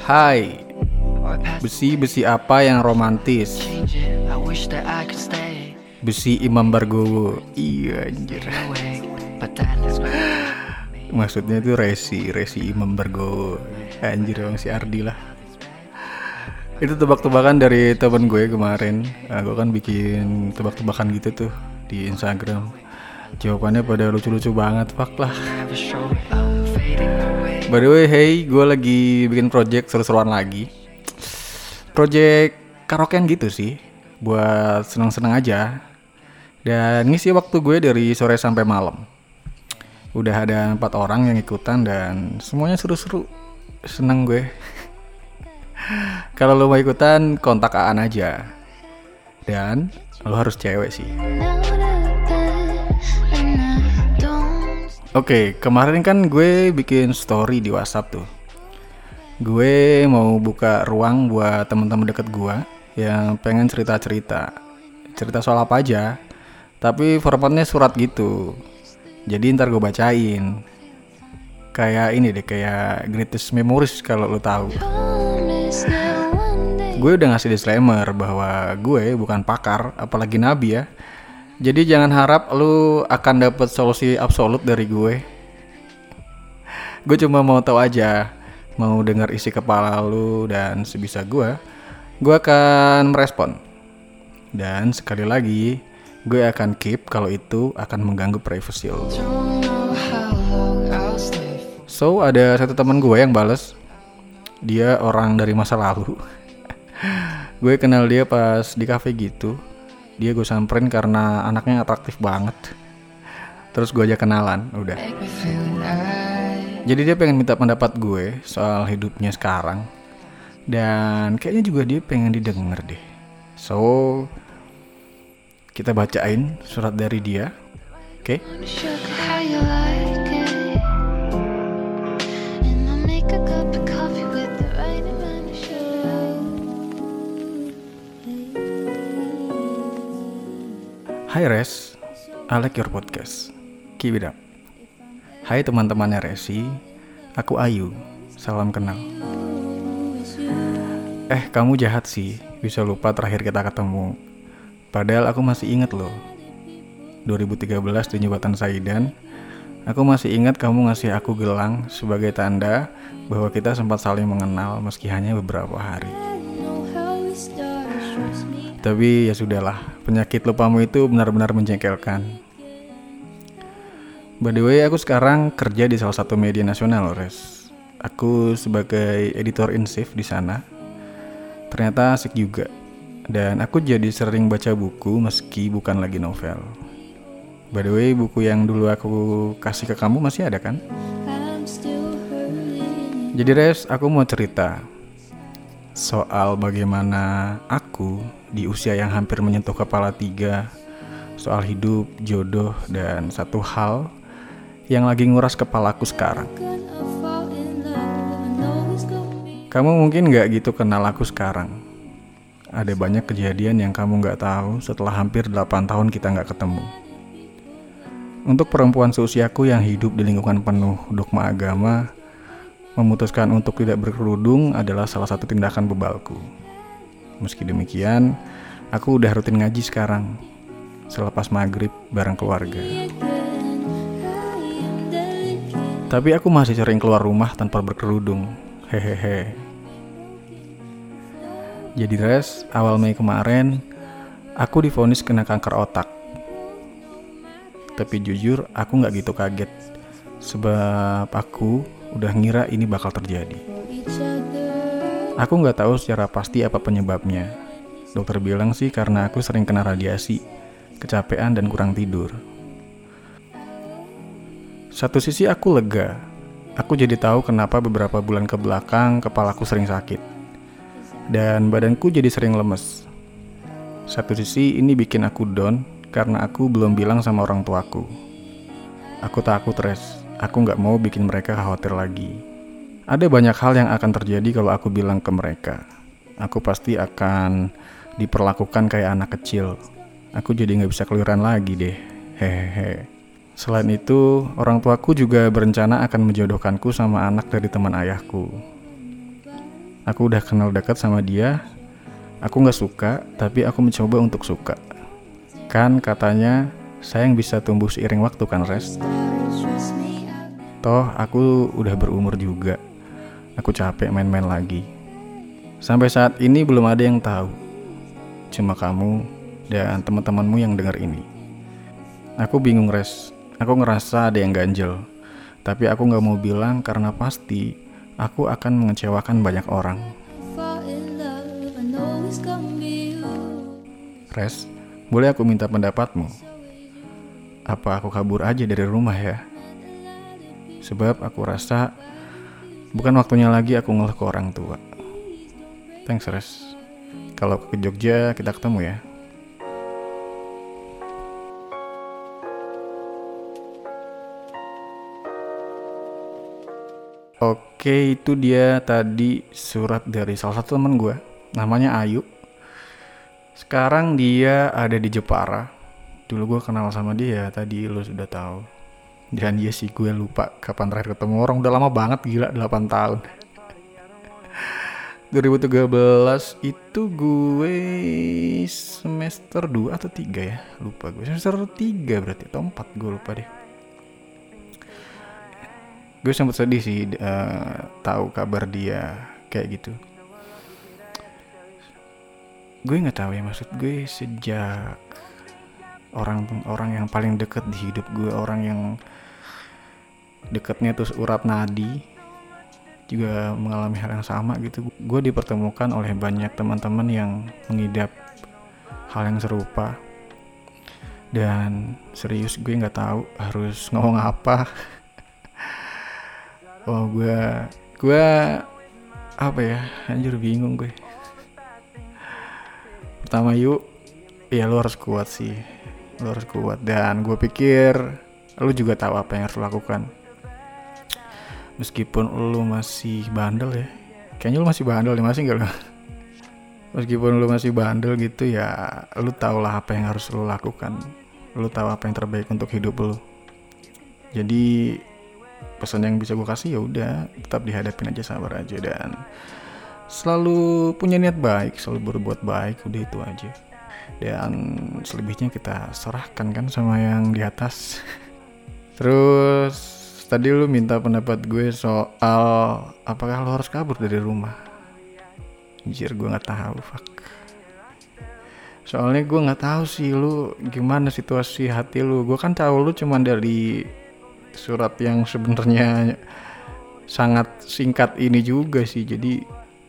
Hai, besi-besi apa yang romantis? Besi Imam Bargowo. Iya anjir. Maksudnya itu resi, resi Imam Bargowo. Anjir emang si Ardi lah. Itu tebak-tebakan dari temen gue kemarin. Nah, gue kan bikin tebak-tebakan gitu tuh di Instagram. Jawabannya pada lucu-lucu banget, fuck lah. By the way, hey, gue lagi bikin project seru-seruan lagi. Project karaokean gitu sih, buat seneng-seneng aja. Dan ngisi waktu gue dari sore sampai malam. Udah ada empat orang yang ikutan dan semuanya seru-seru. Seneng gue. Kalau lo mau ikutan, kontak Aan aja. Dan lo harus cewek sih. Oke, kemarin kan gue bikin story di WhatsApp tuh. Gue mau buka ruang buat teman-teman deket gue yang pengen cerita-cerita. Cerita soal apa aja, tapi formatnya surat gitu. Jadi ntar gue bacain. Kayak ini deh, kayak greatest memories kalau lo tahu. Gue udah ngasih disclaimer bahwa gue bukan pakar, apalagi nabi ya. Jadi jangan harap lu akan dapet solusi absolut dari gue. Gue cuma mau tahu aja, mau dengar isi kepala lu dan sebisa gue, gue akan merespon. Dan sekali lagi, gue akan keep kalau itu akan mengganggu privacy lu. So ada satu teman gue yang bales Dia orang dari masa lalu Gue kenal dia pas di cafe gitu Dia gue samperin karena anaknya atraktif banget. Terus gue aja kenalan, udah. Jadi dia pengen minta pendapat gue soal hidupnya sekarang. Dan kayaknya juga dia pengen didengar deh. So Kita bacain surat dari dia. Oke? Sugar, Hai Res, I like your podcast. Keep it up. Hai teman-temannya Resi, aku Ayu. Salam kenal. Eh, kamu jahat sih, bisa lupa terakhir kita ketemu. Padahal aku masih inget loh. 2013 di Jembatan Saidan, aku masih ingat kamu ngasih aku gelang sebagai tanda bahwa kita sempat saling mengenal meski hanya beberapa hari. Tapi ya sudahlah, penyakit lupamu itu benar-benar menjengkelkan. By the way, aku sekarang kerja di salah satu media nasional, Res. Aku sebagai editor in chief di sana. Ternyata asik juga. Dan aku jadi sering baca buku meski bukan lagi novel. By the way, buku yang dulu aku kasih ke kamu masih ada kan? Jadi Res, aku mau cerita soal bagaimana aku di usia yang hampir menyentuh kepala tiga soal hidup, jodoh, dan satu hal yang lagi nguras kepalaku sekarang. Kamu mungkin nggak gitu kenal aku sekarang. Ada banyak kejadian yang kamu nggak tahu setelah hampir 8 tahun kita nggak ketemu. Untuk perempuan seusiaku yang hidup di lingkungan penuh dogma agama, memutuskan untuk tidak berkerudung adalah salah satu tindakan bebalku. Meski demikian, aku udah rutin ngaji sekarang, selepas maghrib bareng keluarga. Tapi aku masih sering keluar rumah tanpa berkerudung. Hehehe. Jadi res, awal Mei kemarin, aku divonis kena kanker otak. Tapi jujur, aku nggak gitu kaget. Sebab aku udah ngira ini bakal terjadi. Aku nggak tahu secara pasti apa penyebabnya. Dokter bilang sih karena aku sering kena radiasi, kecapean dan kurang tidur. Satu sisi aku lega. Aku jadi tahu kenapa beberapa bulan ke belakang kepalaku sering sakit. Dan badanku jadi sering lemes. Satu sisi ini bikin aku down karena aku belum bilang sama orang tuaku. Aku takut res, aku nggak mau bikin mereka khawatir lagi. Ada banyak hal yang akan terjadi kalau aku bilang ke mereka. Aku pasti akan diperlakukan kayak anak kecil. Aku jadi nggak bisa keluaran lagi deh. Hehehe. Selain itu, orang tuaku juga berencana akan menjodohkanku sama anak dari teman ayahku. Aku udah kenal dekat sama dia. Aku nggak suka, tapi aku mencoba untuk suka. Kan katanya sayang bisa tumbuh seiring waktu kan, Res? Toh aku udah berumur juga. Aku capek main-main lagi. Sampai saat ini belum ada yang tahu. Cuma kamu dan teman-temanmu yang dengar ini. Aku bingung, Res. Aku ngerasa ada yang ganjel. Tapi aku nggak mau bilang karena pasti aku akan mengecewakan banyak orang. Res, boleh aku minta pendapatmu? Apa aku kabur aja dari rumah ya? Sebab aku rasa bukan waktunya lagi aku ngeluh ke orang tua. Thanks, Res. Kalau ke Jogja kita ketemu ya. Oke, itu dia tadi surat dari salah satu teman gue, namanya Ayu. Sekarang dia ada di Jepara. Dulu gue kenal sama dia, tadi lo sudah tahu. Dan dia sih gue lupa kapan terakhir ketemu. Orang udah lama banget gila 8 tahun. 2013 itu gue semester 2 atau 3 ya? Lupa gue. Semester 3 berarti atau 4 gue lupa deh. Gue sempat sedih sih uh, tahu kabar dia kayak gitu. Gue nggak tahu ya maksud gue sejak orang orang yang paling deket di hidup gue orang yang deketnya terus urat nadi juga mengalami hal yang sama gitu. Gue dipertemukan oleh banyak teman-teman yang mengidap hal yang serupa. Dan serius gue nggak tahu harus ngomong apa. Oh gue gue apa ya? Anjir bingung gue. Pertama yuk. Ya lo harus kuat sih lo harus kuat. Dan gue pikir lo juga tahu apa yang harus lo lakukan. Meskipun lu masih bandel ya. Kayaknya lu masih bandel nih masih enggak lu? Meskipun lu masih bandel gitu ya lu tau lah apa yang harus lu lakukan. Lu tahu apa yang terbaik untuk hidup lu. Jadi pesan yang bisa gue kasih ya udah tetap dihadapin aja sabar aja dan selalu punya niat baik selalu berbuat baik udah itu aja dan selebihnya kita serahkan kan sama yang di atas. Terus tadi lu minta pendapat gue soal apakah lo harus kabur dari rumah? Anjir gue nggak tahu fuck. Soalnya gue nggak tahu sih lu gimana situasi hati lu. Gue kan tahu lu cuman dari surat yang sebenarnya sangat singkat ini juga sih. Jadi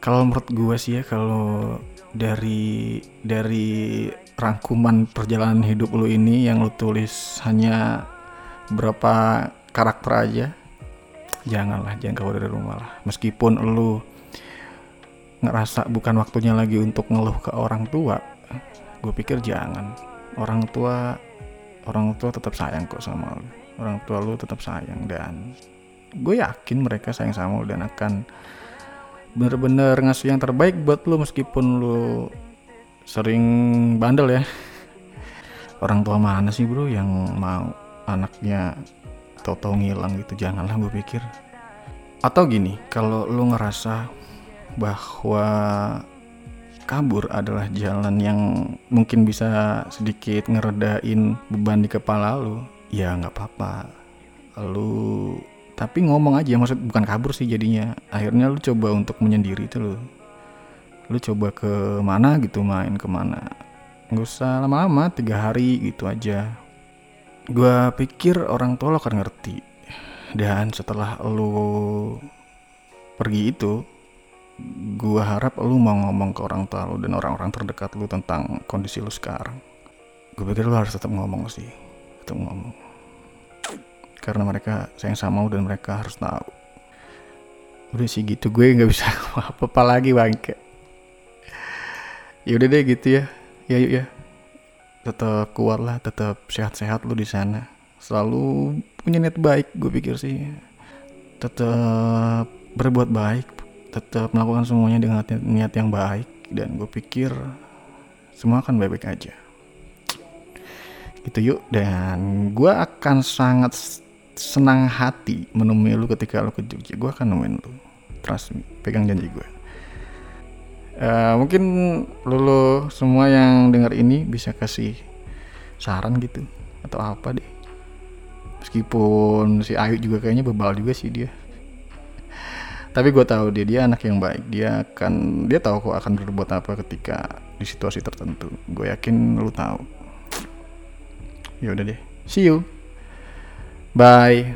kalau menurut gue sih ya kalau dari dari rangkuman perjalanan hidup lu ini yang lu tulis hanya berapa karakter aja janganlah jangan keluar dari rumah lah. Meskipun lu ngerasa bukan waktunya lagi untuk ngeluh ke orang tua gue pikir jangan. Orang tua orang tua tetap sayang kok sama lu. Orang tua lu tetap sayang dan gue yakin mereka sayang sama lu dan akan bener-bener ngasih yang terbaik buat lu meskipun lu sering bandel ya. Orang tua mana sih bro yang mau anaknya tahu-tahu ngilang gitu? Janganlah gue pikir. Atau gini kalau lu ngerasa bahwa kabur adalah jalan yang mungkin bisa sedikit ngeredain beban di kepala lu ya nggak apa-apa. Lu tapi ngomong aja maksud bukan kabur sih jadinya. Akhirnya lu coba untuk menyendiri itu lu. Lu coba ke mana gitu main ke mana nggak usah lama-lama tiga hari gitu aja. Gue pikir orang tua lo akan ngerti. Dan setelah lo pergi itu gue harap lo mau ngomong ke orang tua lo dan orang-orang terdekat lo tentang kondisi lo sekarang. Gue pikir lo harus tetap ngomong sih. Tetap ngomong karena mereka sayang sama dan mereka harus tahu. Udah sih gitu gue nggak bisa apa-apa lagi bangke ya udah deh gitu ya. Ya yuk ya. Tetap kuat lah tetap sehat-sehat lu di sana. Selalu punya niat baik gue pikir sih. Tetap berbuat baik tetap melakukan semuanya dengan niat yang baik. Dan gue pikir semua akan baik-baik aja. Gitu yuk dan gue akan sangat senang hati menemui lu ketika lu ke Jogja. Gue akan nemuin lu. Trust me. Pegang janji gue Eh, mungkin lulu semua yang dengar ini bisa kasih saran gitu atau apa deh. Meskipun si Ayu juga kayaknya bebal juga sih dia. Tapi gue tahu dia dia anak yang baik. Dia akan dia tahu kok akan berbuat apa ketika di situasi tertentu. Gue yakin lu tahu. Ya udah deh. See you Bye.